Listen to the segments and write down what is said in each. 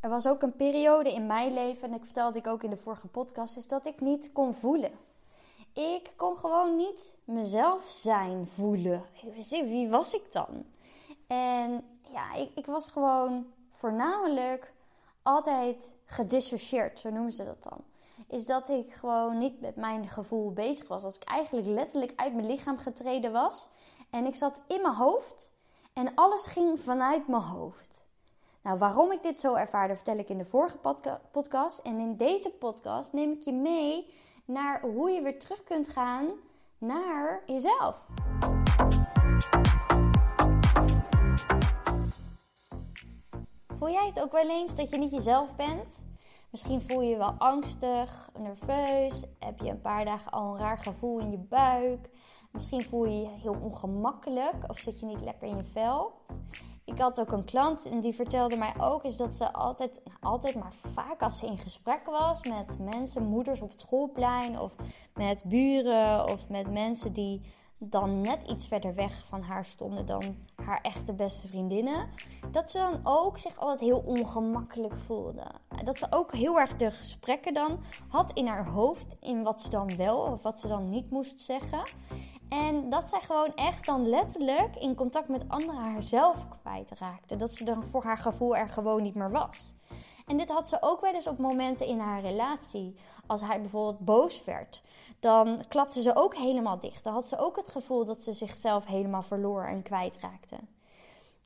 er was ook een periode in mijn leven, en ik vertelde ik ook in de vorige podcast, is dat ik niet kon voelen. Ik kon gewoon niet mezelf zijn voelen. Wie was ik dan? En ja, ik, ik was gewoon voornamelijk altijd gedissocieerd, zo noemen ze dat dan. Is dat ik gewoon niet met mijn gevoel bezig was. Als ik eigenlijk letterlijk uit mijn lichaam getreden was. En ik zat in mijn hoofd. En alles ging vanuit mijn hoofd. Nou, waarom ik dit zo ervaarde, vertel ik in de vorige podcast. En in deze podcast neem ik je mee naar hoe je weer terug kunt gaan naar jezelf. Voel jij het ook wel eens dat je niet jezelf bent? Misschien voel je je wel angstig, nerveus, heb je een paar dagen al een raar gevoel in je buik. Misschien voel je je heel ongemakkelijk of zit je niet lekker in je vel. Ik had ook een klant en die vertelde mij ook is dat ze altijd, nou, altijd maar vaak als ze in gesprek was met mensen, moeders op het schoolplein of met buren of met mensen die dan net iets verder weg van haar stonden dan haar echte beste vriendinnen, dat ze dan ook zich altijd heel ongemakkelijk voelde. Dat ze ook heel erg de gesprekken dan had in haar hoofd in wat ze dan wel of wat ze dan niet moest zeggen. En dat zij gewoon echt dan letterlijk in contact met anderen haarzelf kwijtraakte. Dat ze dan voor haar gevoel er gewoon niet meer was. En dit had ze ook wel eens op momenten in haar relatie. Als hij bijvoorbeeld boos werd, dan klapte ze ook helemaal dicht. Dan had ze ook het gevoel dat ze zichzelf helemaal verloor en kwijtraakte.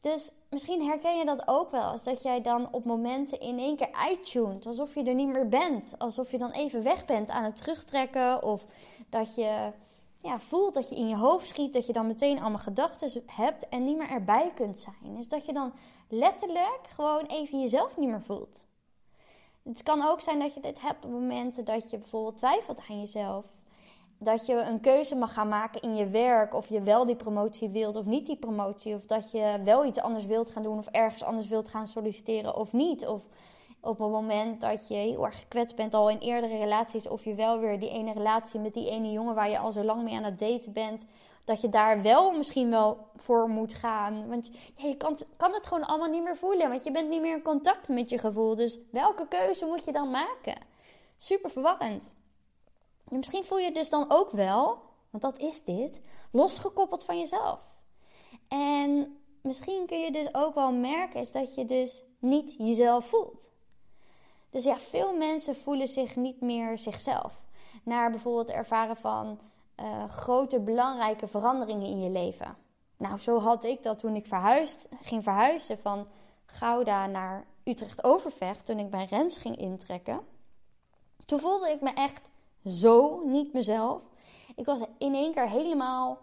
Dus misschien herken je dat ook wel. Als dat jij dan op momenten in één keer uittuned. Alsof je er niet meer bent. Alsof je dan even weg bent aan het terugtrekken. Of dat je ja, voelt dat je in je hoofd schiet. Dat je dan meteen allemaal gedachten hebt en niet meer erbij kunt zijn. Dus dat je dan letterlijk gewoon even jezelf niet meer voelt. Het kan ook zijn dat je dit hebt op momenten dat je bijvoorbeeld twijfelt aan jezelf. Dat je een keuze mag gaan maken in je werk. Of je wel die promotie wilt of niet die promotie. Of dat je wel iets anders wilt gaan doen of ergens anders wilt gaan solliciteren of niet. Of op het moment dat je heel erg gekwetst bent al in eerdere relaties. Of je wel weer die ene relatie met die ene jongen waar je al zo lang mee aan het daten bent dat je daar wel misschien wel voor moet gaan. Want je kan, kan het gewoon allemaal niet meer voelen. Want je bent niet meer in contact met je gevoel. Dus welke keuze moet je dan maken? Super verwarrend. En misschien voel je dus dan ook wel, want dat is dit, losgekoppeld van jezelf. En misschien kun je dus ook wel merken is dat je dus niet jezelf voelt. Dus ja, veel mensen voelen zich niet meer zichzelf. Naar bijvoorbeeld ervaren van uh, grote belangrijke veranderingen in je leven. Nou, zo had ik dat toen ik verhuisd, ging verhuizen van Gouda naar Utrecht-Overvecht, toen ik bij Rens ging intrekken. Toen voelde ik me echt zo niet mezelf. Ik was in één keer helemaal,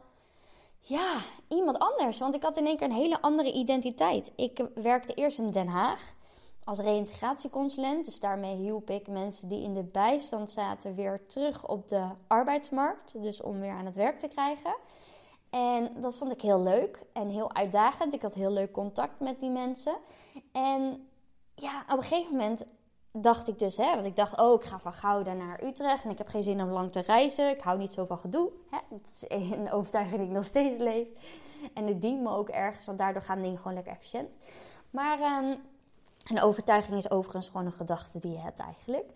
ja, iemand anders. Want ik had in één keer een hele andere identiteit. Ik werkte eerst in Den Haag als reïntegratieconsulent. Dus daarmee hielp ik mensen die in de bijstand zaten weer terug op de arbeidsmarkt. Dus om weer aan het werk te krijgen. En dat vond ik heel leuk en heel uitdagend. Ik had heel leuk contact met die mensen. En ja, op een gegeven moment dacht ik dus, hè, want ik dacht, oh, ik ga van Gouda naar Utrecht en ik heb geen zin om lang te reizen. Ik hou niet zo van gedoe. Hè. Dat is een overtuiging die ik nog steeds leef. En het dient me ook ergens, want daardoor gaan dingen gewoon lekker efficiënt. Maar um, een overtuiging is overigens gewoon een gedachte die je hebt eigenlijk,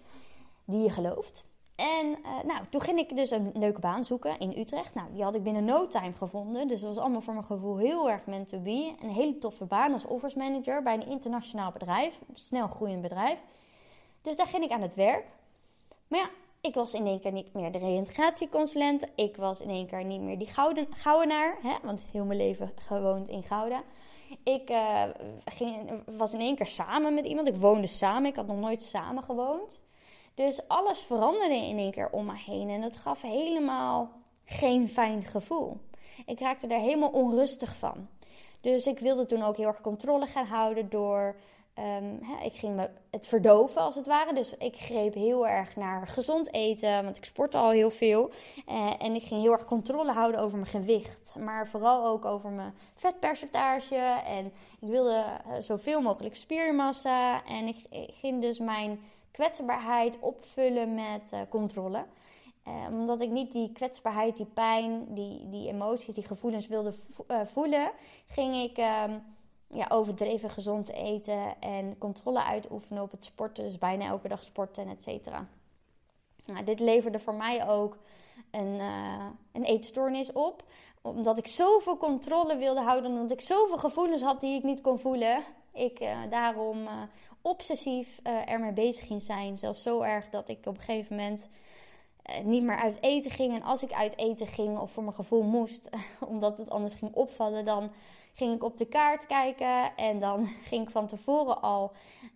die je gelooft. En uh, nou, toen ging ik dus een leuke baan zoeken in Utrecht. Nou, die had ik binnen no time gevonden. Dus dat was allemaal voor mijn gevoel heel erg meant to be. Een hele toffe baan als office manager bij een internationaal bedrijf. Een snel groeiend bedrijf. Dus daar ging ik aan het werk. Maar ja, ik was in één keer niet meer de reïntegratieconsulent. Ik was in één keer niet meer die gouden, Goudenaar. Hè? Want heel mijn leven gewoond in Gouda. Ik uh, ging, was in één keer samen met iemand. Ik woonde samen. Ik had nog nooit samen gewoond. Dus alles veranderde in één keer om me heen. En dat gaf helemaal geen fijn gevoel. Ik raakte er helemaal onrustig van. Dus ik wilde toen ook heel erg controle gaan houden door Um, ik ging me het verdoven als het ware. Dus ik greep heel erg naar gezond eten, want ik sportte al heel veel. Uh, en ik ging heel erg controle houden over mijn gewicht. Maar vooral ook over mijn vetpercentage. En ik wilde uh, zoveel mogelijk spiermassa. En ik, ging dus mijn kwetsbaarheid opvullen met uh, controle. omdat ik niet die kwetsbaarheid, die pijn, die, die emoties, die gevoelens wilde voelen, ging ik. Ja, overdreven gezond eten en controle uitoefenen op het sporten. Dus bijna elke dag sporten en et cetera. Nou, dit leverde voor mij ook een, uh, een eetstoornis op. Omdat ik zoveel controle wilde houden. Omdat ik zoveel gevoelens had die ik niet kon voelen. Ik uh, daarom uh, obsessief ermee bezig ging zijn. Zelfs zo erg dat ik op een gegeven moment niet meer uit eten ging. En als ik uit eten ging of voor mijn gevoel moest, omdat het anders ging opvallen, dan ging ik op de kaart kijken. En dan ging ik van tevoren al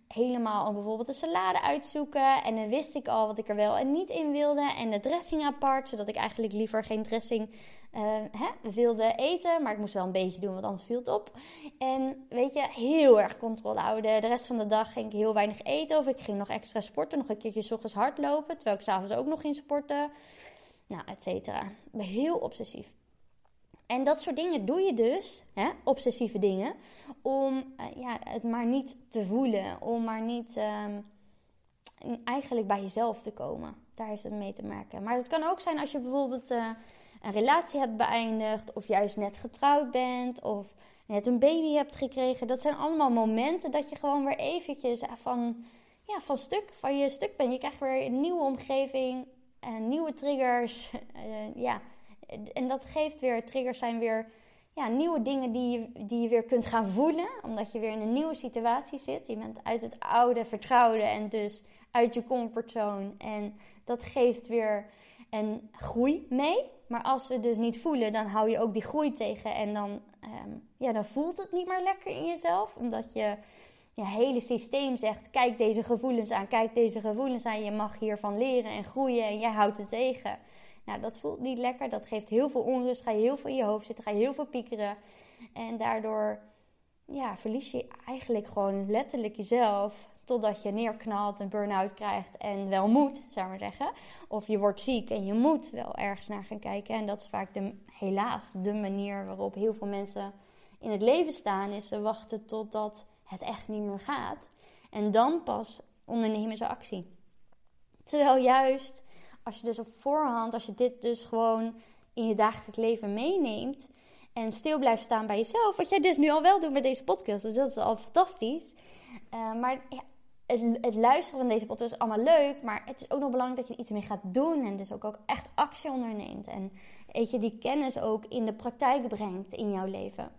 helemaal bijvoorbeeld een salade uitzoeken. En dan wist ik al wat ik er wel en niet in wilde. En de dressing apart, zodat ik eigenlijk liever geen dressing uh, hè, wilde eten. Maar ik moest wel een beetje doen, want anders viel het op. En weet je, heel erg controle houden. De rest van de dag ging ik heel weinig eten. Of ik ging nog extra sporten, nog een keertje s ochtends hardlopen. Terwijl ik s'avonds ook nog ging sporten. Nou, et cetera. Heel obsessief. En dat soort dingen doe je dus, hè, obsessieve dingen, om uh, ja, het maar niet te voelen. Om maar niet um, eigenlijk bij jezelf te komen. Daar heeft het mee te maken. Maar het kan ook zijn als je bijvoorbeeld uh, een relatie hebt beëindigd, of juist net getrouwd bent, of net een baby hebt gekregen. Dat zijn allemaal momenten dat je gewoon weer eventjes van, ja, van, stuk, van je stuk bent. Je krijgt weer een nieuwe omgeving, uh, nieuwe triggers. ja en dat geeft weer, triggers zijn weer ja, nieuwe dingen die je, die je weer kunt gaan voelen. Omdat je weer in een nieuwe situatie zit. Je bent uit het oude vertrouwde en dus uit je comfortzone. En dat geeft weer een groei mee. Maar als we het dus niet voelen, dan hou je ook die groei tegen. En dan, um, ja, dan voelt het niet meer lekker in jezelf. Omdat je je hele systeem zegt: kijk deze gevoelens aan, kijk deze gevoelens aan. Je mag hiervan leren en groeien en jij houdt het tegen. Nou, dat voelt niet lekker. Dat geeft heel veel onrust. Ga je heel veel in je hoofd zitten. Ga je heel veel piekeren. En daardoor ja, verlies je eigenlijk gewoon letterlijk jezelf. Totdat je neerknalt, een burn-out krijgt en wel moet, zou maar zeggen. Of je wordt ziek en je moet wel ergens naar gaan kijken. En dat is vaak de, helaas de manier waarop heel veel mensen in het leven staan. Is ze wachten totdat het echt niet meer gaat. En dan pas ondernemen ze actie. Terwijl juist als je dus op voorhand, als je dit dus gewoon in je dagelijks leven meeneemt en stil blijft staan bij jezelf, wat jij dus nu al wel doet met deze podcast, dus dat is al fantastisch. Uh, maar het, het, luisteren van deze podcast is allemaal leuk, maar het is ook nog belangrijk dat je er iets mee gaat doen en dus ook, ook echt actie onderneemt en weet je, die kennis ook in de praktijk brengt in jouw leven.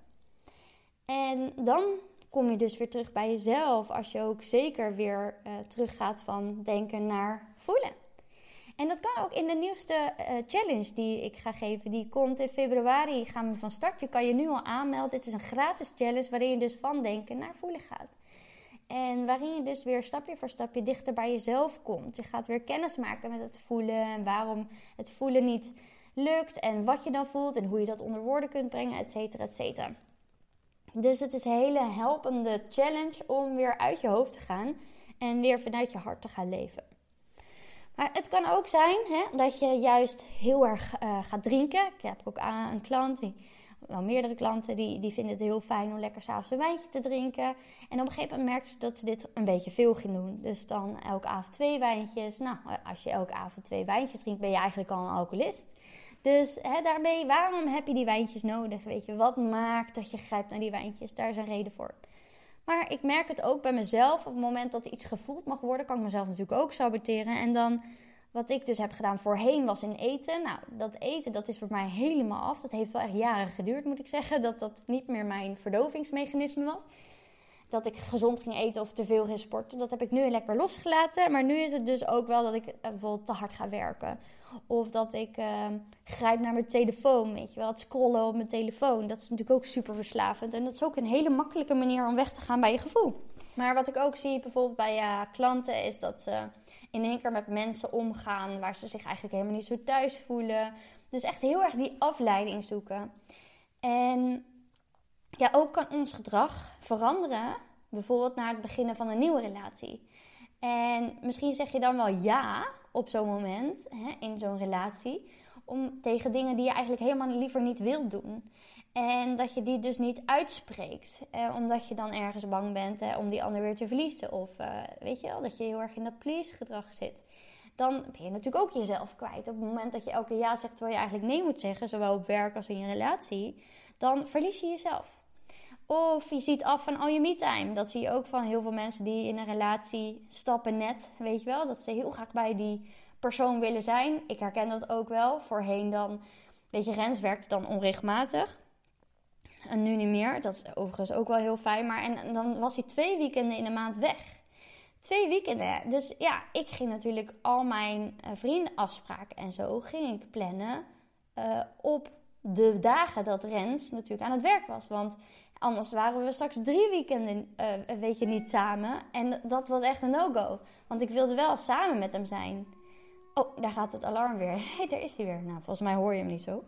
En dan kom je dus weer terug bij jezelf als je ook zeker weer uh, teruggaat van denken naar voelen. En dat kan ook in de nieuwste uh, challenge die ik ga geven. Die komt in februari. Gaan we van start. Je kan je nu al aanmelden. Het is een gratis challenge waarin je dus van denken naar voelen gaat. En waarin je dus weer stapje voor stapje dichter bij jezelf komt. Je gaat weer kennis maken met het voelen en waarom het voelen niet lukt. En wat je dan voelt en hoe je dat onder woorden kunt brengen, et cetera, et cetera. Dus het is een hele helpende challenge om weer uit je hoofd te gaan en weer vanuit je hart te gaan leven. Maar het kan ook zijn hè, dat je juist heel erg uh, gaat drinken. Ik heb ook een klant, wel meerdere klanten, die, die vinden het heel fijn om lekker s'avonds een wijntje te drinken. En op een gegeven moment merken ze dat ze dit een beetje veel gaan doen. Dus dan elke avond twee wijntjes. Nou, als je elke avond twee wijntjes drinkt, ben je eigenlijk al een alcoholist. Dus hè, daarmee, waarom heb je die wijntjes nodig? Weet je, wat maakt dat je grijpt naar die wijntjes? Daar is een reden voor. Maar ik merk het ook bij mezelf. Op het moment dat iets gevoeld mag worden, kan ik mezelf natuurlijk ook saboteren. En dan, wat ik dus heb gedaan voorheen, was in eten. Nou, dat eten, dat is voor mij helemaal af. Dat heeft wel echt jaren geduurd, moet ik zeggen. Dat dat niet meer mijn verdovingsmechanisme was. Dat ik gezond ging eten of te veel ging sporten. Dat heb ik nu lekker losgelaten. Maar nu is het dus ook wel dat ik eh, bijvoorbeeld te hard ga werken. Of dat ik uh, grijp naar mijn telefoon, weet je wel. Het scrollen op mijn telefoon, dat is natuurlijk ook super verslavend. En dat is ook een hele makkelijke manier om weg te gaan bij je gevoel. Maar wat ik ook zie bijvoorbeeld bij uh, klanten is dat ze in één keer met mensen omgaan waar ze zich eigenlijk helemaal niet zo thuis voelen. Dus echt heel erg die afleiding zoeken. En ja, ook kan ons gedrag veranderen, bijvoorbeeld naar het beginnen van een nieuwe relatie. En misschien zeg je dan wel ja op zo'n moment, hè, in zo'n relatie, om tegen dingen die je eigenlijk helemaal liever niet wilt doen. En dat je die dus niet uitspreekt, eh, omdat je dan ergens bang bent om die ander weer te verliezen. Of eh, weet je wel, dat je heel erg in dat please-gedrag zit. Dan ben je natuurlijk ook jezelf kwijt. Op het moment dat je elke ja zegt terwijl je eigenlijk nee moet zeggen, zowel op werk als in je relatie, dan verlies je jezelf. Of je ziet af van al je me-time. Dat zie je ook van heel veel mensen die in een relatie stappen net. Weet je wel, dat ze heel graag bij die persoon willen zijn. Ik herken dat ook wel. Voorheen dan, weet je, Rens werkte dan onregelmatig. En nu niet meer. Dat is overigens ook wel heel fijn. Maar en, dan was hij twee weekenden in de maand weg. Twee weekenden. Dus ja, ik ging natuurlijk al mijn uh, vriendenafspraken en zo ging ik plannen uh, op de dagen dat Rens natuurlijk aan het werk was. Want anders waren we straks drie weekenden uh, een weekje niet samen. En dat was echt een no-go. Want ik wilde wel samen met hem zijn. Oh, daar gaat het alarm weer. Hé, hey, daar is hij weer. Nou, volgens mij hoor je hem niet zo.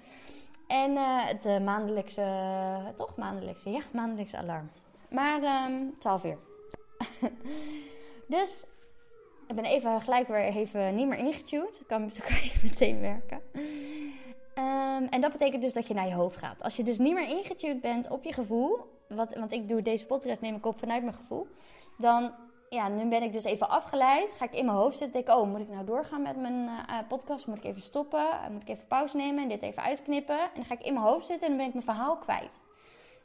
En uh, het uh, maandelijkse, toch maandelijkse, ja, maandelijkse alarm. Maar um, 12 uur. dus ik ben even gelijk weer even niet meer ingetuned. Kan, kan je meteen werken. Um, en dat betekent dus dat je naar je hoofd gaat. Als je dus niet meer ingetuned bent op je gevoel, wat, want ik doe deze podcast neem ik op vanuit mijn gevoel, dan ja, nu ben ik dus even afgeleid. Ga ik in mijn hoofd zitten. Denk, oh, moet ik nou doorgaan met mijn uh, podcast? Moet ik even stoppen? Moet ik even pauze nemen en dit even uitknippen? En dan ga ik in mijn hoofd zitten en dan ben ik mijn verhaal kwijt.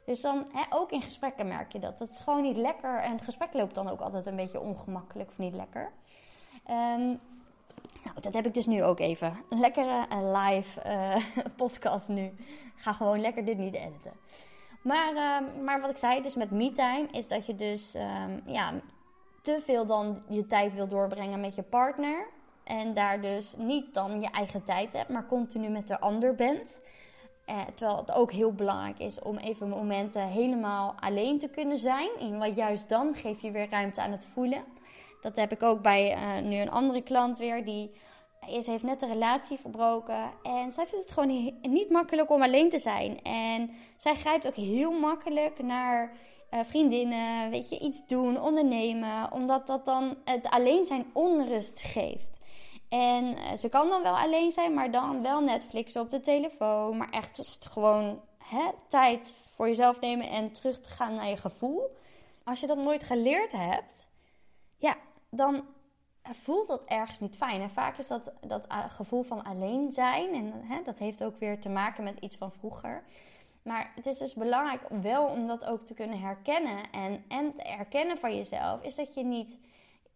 Dus dan, hè, ook in gesprekken merk je dat. Dat is gewoon niet lekker. En het gesprek loopt dan ook altijd een beetje ongemakkelijk of niet lekker. Um, nou, dat heb ik dus nu ook even. Lekkere uh, live uh, podcast nu. Ga gewoon lekker dit niet editen. Maar, uh, maar wat ik zei, dus met me-time, is dat je dus um, ja, te veel dan je tijd wil doorbrengen met je partner. En daar dus niet dan je eigen tijd hebt, maar continu met de ander bent. Eh, terwijl het ook heel belangrijk is om even momenten helemaal alleen te kunnen zijn. Wat juist dan geef je weer ruimte aan het voelen. Dat heb ik ook bij uh, nu een andere klant weer. Die is, heeft net een relatie verbroken. En zij vindt het gewoon niet makkelijk om alleen te zijn. En zij grijpt ook heel makkelijk naar uh, vriendinnen, weet je, iets doen, ondernemen. Omdat dat dan het alleen zijn onrust geeft. En uh, ze kan dan wel alleen zijn, maar dan wel Netflix op de telefoon. Maar echt dus gewoon hè, tijd voor jezelf nemen en terug te gaan naar je gevoel. Als je dat nooit geleerd hebt, ja, dan voelt dat ergens niet fijn. En vaak is dat dat gevoel van alleen zijn. En hè, dat heeft ook weer te maken met iets van vroeger. Maar het is dus belangrijk wel om dat ook te kunnen herkennen. En, en te herkennen van jezelf is dat je niet,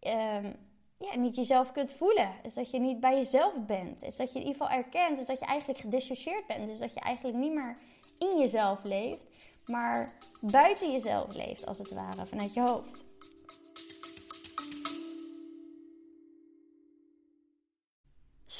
um, ja, niet jezelf kunt voelen. Is dat je niet bij jezelf bent. Is dat je in ieder geval erkent. Is dat je eigenlijk gedissocieerd bent. Dus dat je eigenlijk niet meer in jezelf leeft. Maar buiten jezelf leeft, als het ware, vanuit je hoofd.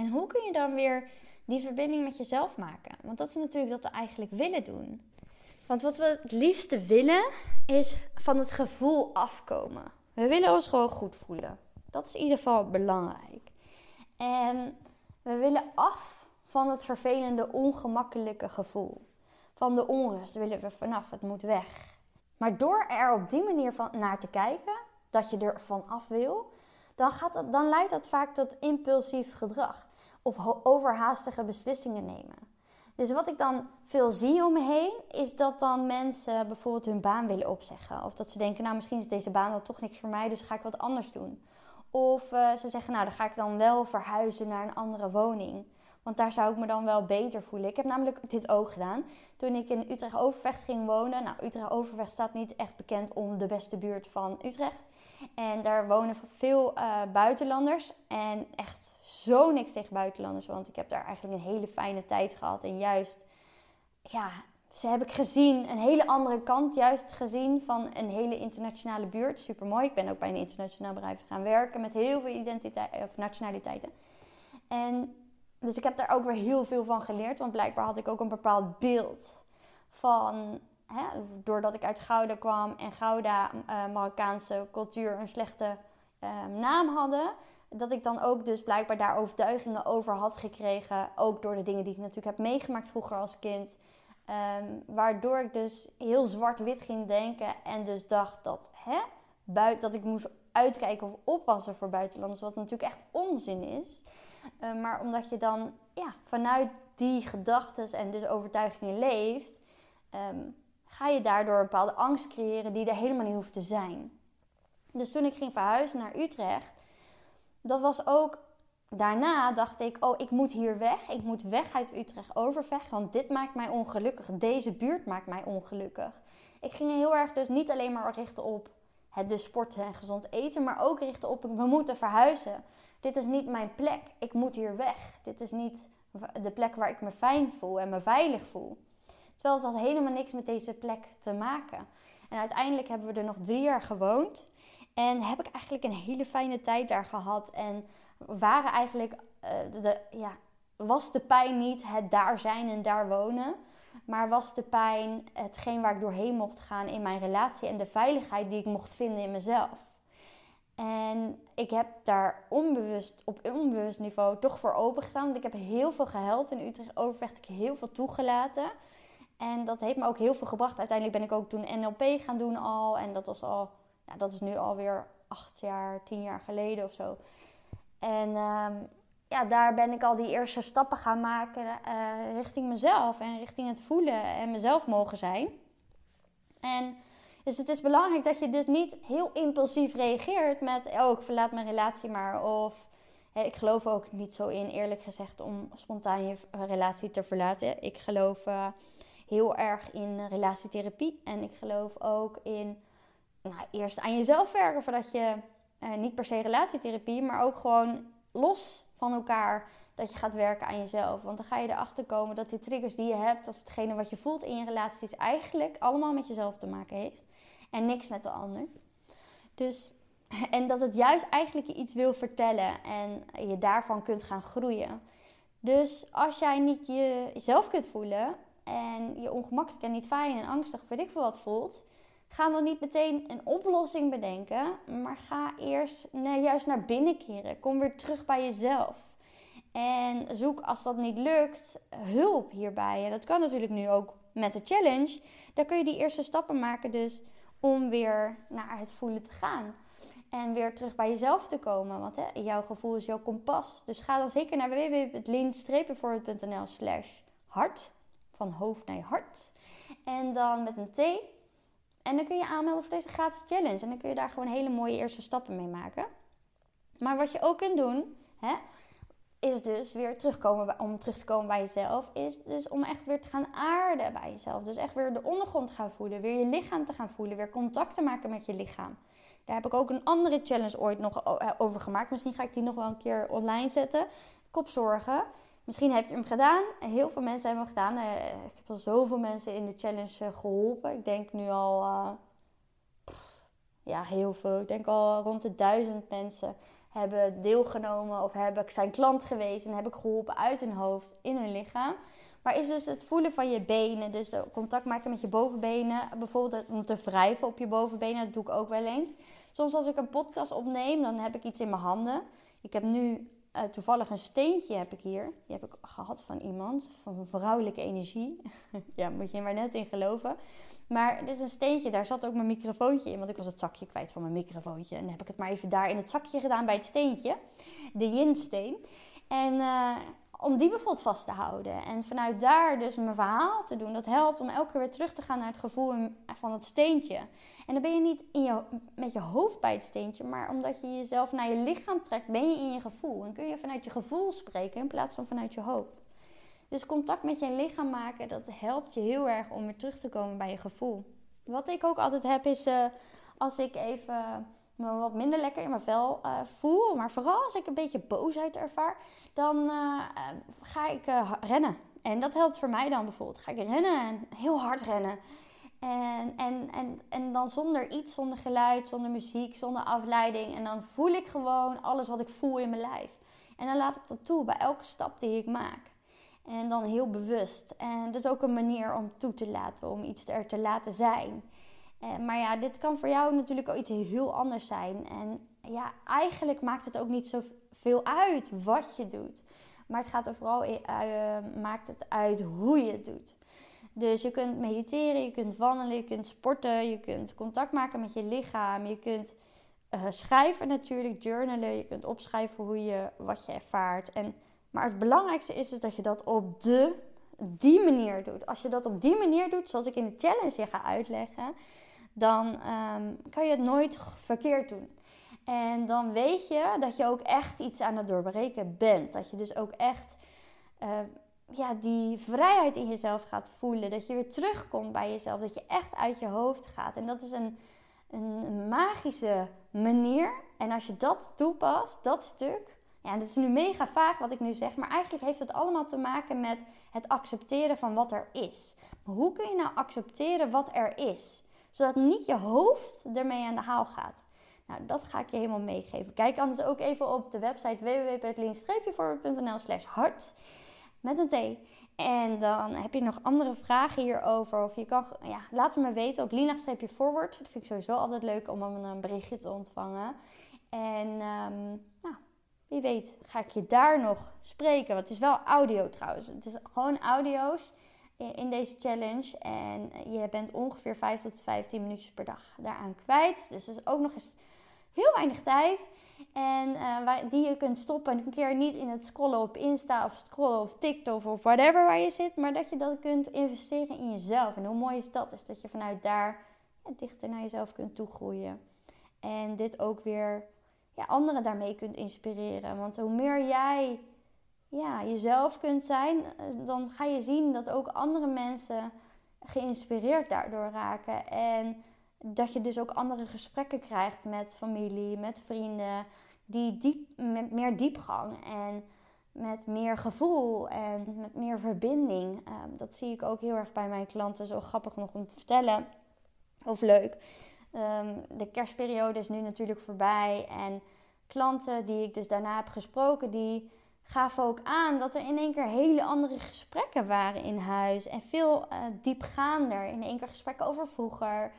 En hoe kun je dan weer die verbinding met jezelf maken? Want dat is natuurlijk wat we eigenlijk willen doen. Want wat we het liefste willen is van het gevoel afkomen. We willen ons gewoon goed voelen. Dat is in ieder geval belangrijk. En we willen af van het vervelende, ongemakkelijke gevoel. Van de onrust willen we vanaf, het moet weg. Maar door er op die manier van naar te kijken, dat je er van af wil, dan, gaat dan leidt dat vaak tot impulsief gedrag of overhaastige beslissingen nemen. Dus wat ik dan veel zie om me heen, is dat dan mensen bijvoorbeeld hun baan willen opzeggen. Of dat ze denken, nou misschien is deze baan wel toch niks voor mij, dus ga ik wat anders doen. Of uh, ze zeggen, nou dan ga ik dan wel verhuizen naar een andere woning. Want daar zou ik me dan wel beter voelen. Ik heb namelijk dit ook gedaan. Toen ik in Utrecht-Overvecht ging wonen. Nou, Utrecht-Overvecht staat niet echt bekend om de beste buurt van Utrecht. En daar wonen veel uh, buitenlanders. En echt zo niks tegen buitenlanders. Want ik heb daar eigenlijk een hele fijne tijd gehad. En juist, ja, ze heb ik gezien. Een hele andere kant juist gezien van een hele internationale buurt. Super mooi. Ik ben ook bij een internationaal bedrijf gaan werken. Met heel veel identiteit, of nationaliteiten. En dus ik heb daar ook weer heel veel van geleerd. Want blijkbaar had ik ook een bepaald beeld van doordat ik uit Gouda kwam en Gouda, uh, Marokkaanse cultuur, een slechte ehm, naam hadden. Dat ik dan ook dus blijkbaar daar overtuigingen over had gekregen. Ook door de dingen die ik natuurlijk heb meegemaakt vroeger als kind. Ehm, waardoor ik dus heel zwart-wit ging denken. En dus dacht dat, hè, buiten, dat ik moest uitkijken of oppassen voor buitenlanders. Wat natuurlijk echt onzin is. Ehm, maar omdat je dan ja, vanuit die gedachten en dus overtuigingen leeft, ga je daardoor een bepaalde angst creëren die er helemaal niet hoeft te zijn. Dus toen ik ging verhuizen naar Utrecht, dat was ook daarna dacht ik, oh, ik moet hier weg. Ik moet weg uit Utrecht Overvecht, want dit maakt mij ongelukkig. Deze buurt maakt mij ongelukkig. Ik ging heel erg dus niet alleen maar richten op het dus sporten en gezond eten, maar ook richten op we moeten verhuizen. Dit is niet mijn plek. Ik moet hier weg. Dit is niet de plek waar ik me fijn voel en me veilig voel. Terwijl het had helemaal niks met deze plek te maken. En uiteindelijk hebben we er nog drie jaar gewoond. En heb ik eigenlijk een hele fijne tijd daar gehad. En waren eigenlijk, uh, de, ja, was de pijn niet het daar zijn en daar wonen. Maar was de pijn hetgeen waar ik doorheen mocht gaan in mijn relatie en de veiligheid die ik mocht vinden in mezelf. En ik heb daar onbewust, op onbewust niveau toch voor opengestaan. Want ik heb heel veel gehuild in Utrecht Overvecht. Ik heel veel toegelaten. En dat heeft me ook heel veel gebracht. Uiteindelijk ben ik ook toen NLP gaan doen al. En dat was al, ja, dat is nu alweer acht jaar, tien jaar geleden of zo. En ehm, ja, daar ben ik al die eerste stappen gaan maken uh, richting mezelf. En richting het voelen en mezelf mogen zijn. En dus het is belangrijk dat je dus niet heel impulsief reageert met... oh, ik verlaat mijn relatie maar. Of ik geloof ook niet zo in, eerlijk gezegd, om spontaan je relatie te verlaten. Ik geloof uh, heel erg in relatietherapie. En ik geloof ook in nou, eerst aan jezelf werken... voordat je uh, niet per se relatietherapie, maar ook gewoon los van elkaar dat je gaat werken aan jezelf. Want dan ga je erachter komen dat die triggers die je hebt, of hetgene wat je voelt in je relaties, eigenlijk allemaal met jezelf te maken heeft. En niks met de ander. Dus, en dat het juist eigenlijk je iets wil vertellen en je daarvan kunt gaan groeien. Dus als jij niet jezelf kunt voelen en je ongemakkelijk en niet fijn en angstig, weet ik veel wat voelt, ga dan niet meteen een oplossing bedenken, maar ga eerst juist naar binnen keren. Kom weer terug bij jezelf. En zoek als dat niet lukt hulp hierbij. En dat kan natuurlijk nu ook met de challenge. Dan kun je die eerste stappen maken dus om weer naar het voelen te gaan. En weer terug bij jezelf te komen. Want hè, jouw gevoel is jouw kompas. Dus ga dan zeker naar www.lean-voorbeeld.nl slash hart. Van hoofd naar hart. En dan met een T. En dan kun je aanmelden voor deze gratis challenge. En dan kun je daar gewoon hele mooie eerste stappen mee maken. Maar wat je ook kunt doen, hè, is dus weer terugkomen om terug te komen bij jezelf, is dus om echt weer te gaan aarden bij jezelf. Dus echt weer de ondergrond te gaan voelen, weer je lichaam te gaan voelen, weer contact te maken met je lichaam. Daar heb ik ook een andere challenge ooit nog eh, over gemaakt. Misschien ga ik die nog wel een keer online zetten. Kopzorgen. Misschien heb je hem gedaan. Heel veel mensen hebben hem gedaan. Eh, ik heb al zoveel mensen in de challenge eh, geholpen. Ik denk nu al, ja, heel veel. Ik denk al rond de duizend mensen hebben deelgenomen of zijn klant geweest en heb ik geholpen uit hun hoofd, in hun lichaam. Maar is dus het voelen van je benen, dus contact maken met je bovenbenen, bijvoorbeeld om te wrijven op je bovenbenen, dat doe ik ook wel eens. Soms als ik een podcast opneem, dan heb ik iets in mijn handen. Ik heb nu uh, toevallig een steentje heb ik hier. Die heb ik gehad van iemand, van vrouwelijke energie. ja, moet je maar net in geloven. Maar dit is een steentje, daar zat ook mijn microfoontje in. Want ik was het zakje kwijt van mijn microfoontje. En heb ik het maar even daar in het zakje gedaan bij het steentje. De yinsteen. En uh, om die bijvoorbeeld vast te houden. En vanuit daar dus mijn verhaal te doen. Dat helpt om elke keer weer terug te gaan naar het gevoel van het steentje. En dan ben je niet in je, met je hoofd bij het steentje. Maar omdat je jezelf naar je lichaam trekt, ben je in je gevoel. En kun je vanuit je gevoel spreken in plaats van vanuit je hoofd. Dus contact met je lichaam maken, dat helpt je heel erg om weer terug te komen bij je gevoel. Wat ik ook altijd heb is uh, als ik even me wat minder lekker in mijn vel uh, voel, maar vooral als ik een beetje boosheid ervaar, dan uh, ga ik rennen. En dat helpt voor mij dan bijvoorbeeld. Ga ik rennen en heel hard rennen. En, en, en, en dan zonder iets, zonder geluid, zonder muziek, zonder afleiding. En dan voel ik gewoon alles wat ik voel in mijn lijf. En dan laat ik dat toe bij elke stap die ik maak. En dan heel bewust. En dat is ook een manier om toe te laten, om iets er te laten zijn. Eh, maar ja, dit kan voor jou natuurlijk ook iets heel anders zijn. En ja, eigenlijk maakt het ook niet zoveel uit wat je doet. Maar het gaat er vooral uh, maakt het uit hoe je het doet. Dus je kunt mediteren, je kunt wandelen, je kunt sporten, je kunt contact maken met je lichaam, je kunt uh, schrijven natuurlijk, journalen, je kunt opschrijven hoe je, wat je ervaart. En, maar het belangrijkste is, is dat je dat op de, die manier doet. Als je dat op die manier doet, zoals ik in de challenge je ga uitleggen, dan um, kan je het nooit verkeerd doen. En dan weet je dat je ook echt iets aan het doorbreken bent. Dat je dus ook echt uh, ja, die vrijheid in jezelf gaat voelen. Dat je weer terugkomt bij jezelf. Dat je echt uit je hoofd gaat. En dat is een, een magische manier. En als je dat toepast, dat stuk. Ja, dat is nu mega vaag wat ik nu zeg. Maar eigenlijk heeft het allemaal te maken met het accepteren van wat er is. Maar hoe kun je nou accepteren wat er is? Zodat niet je hoofd ermee aan de haal gaat. Nou, dat ga ik je helemaal meegeven. Kijk anders ook even op de website www.lean-voorbeeld.nl slash hart met een T. En dan heb je nog andere vragen hierover. Of je kan, ja, laat het me weten op lina-forward. Dat vind ik sowieso altijd leuk om een berichtje te ontvangen. En um, nou, wie weet ga ik je daar nog spreken. Want het is wel audio trouwens. Het is gewoon audio's in deze challenge. En je bent ongeveer 5 tot 15 minuutjes per dag daaraan kwijt. Dus dat is ook nog eens heel weinig tijd. En uh, waar, die je kunt stoppen. Een keer niet in het scrollen op Insta of scrollen op TikTok of whatever waar je zit. Maar dat je dat kunt investeren in jezelf. En hoe mooi is dat? Is dat je vanuit daar dichter naar jezelf kunt toegroeien. En dit ook weer ja, anderen daarmee kunt inspireren. Want hoe meer jij ja, jezelf kunt zijn, eh, dan ga je zien dat ook andere mensen geïnspireerd daardoor raken. En dat je dus ook andere gesprekken krijgt met familie, met vrienden, die diep, met meer diepgang en met meer gevoel en met meer verbinding. Ehm, dat zie ik ook heel erg bij mijn klanten, zo grappig nog om te vertellen. Of leuk. Ehm, de kerstperiode is nu natuurlijk voorbij en klanten die ik dus daarna heb gesproken, die gaven ook aan dat er in één keer hele andere gesprekken waren in huis. En veel uh, diepgaander. In één keer gesprekken over vroeger,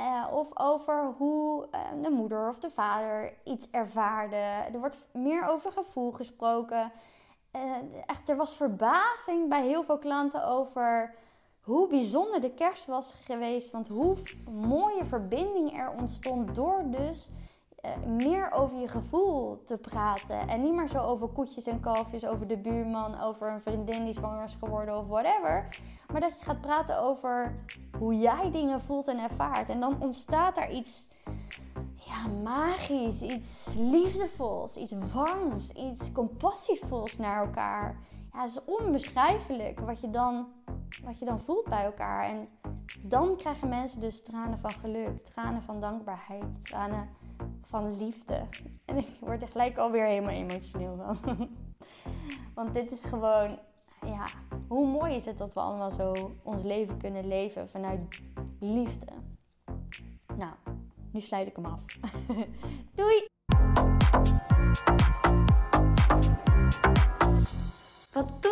uh, of over hoe uh, de moeder of de vader iets ervaarde. Er wordt meer over gevoel gesproken. Echt, er was verbazing bij heel veel klanten over hoe bijzonder de kerst was geweest. Want hoe mooie verbinding er ontstond door dus meer over je gevoel te praten. En niet meer zo over koetjes en kalfjes, over de buurman, over een vriendin die zwanger is geworden of whatever. Maar dat je gaat praten over hoe jij dingen voelt en ervaart. En dan ontstaat er iets ja, magisch, iets liefdevols, iets warms, iets compassievols naar elkaar. Ja, het is onbeschrijfelijk wat je, dan, wat je dan voelt bij elkaar. En dan krijgen mensen dus tranen van geluk, tranen van dankbaarheid, tranen van liefde. En ik word er gelijk alweer helemaal emotioneel van. Want dit is gewoon ja, hoe mooi is het dat we allemaal zo ons leven kunnen leven vanuit liefde. Nou, nu sluit ik hem af. Doei!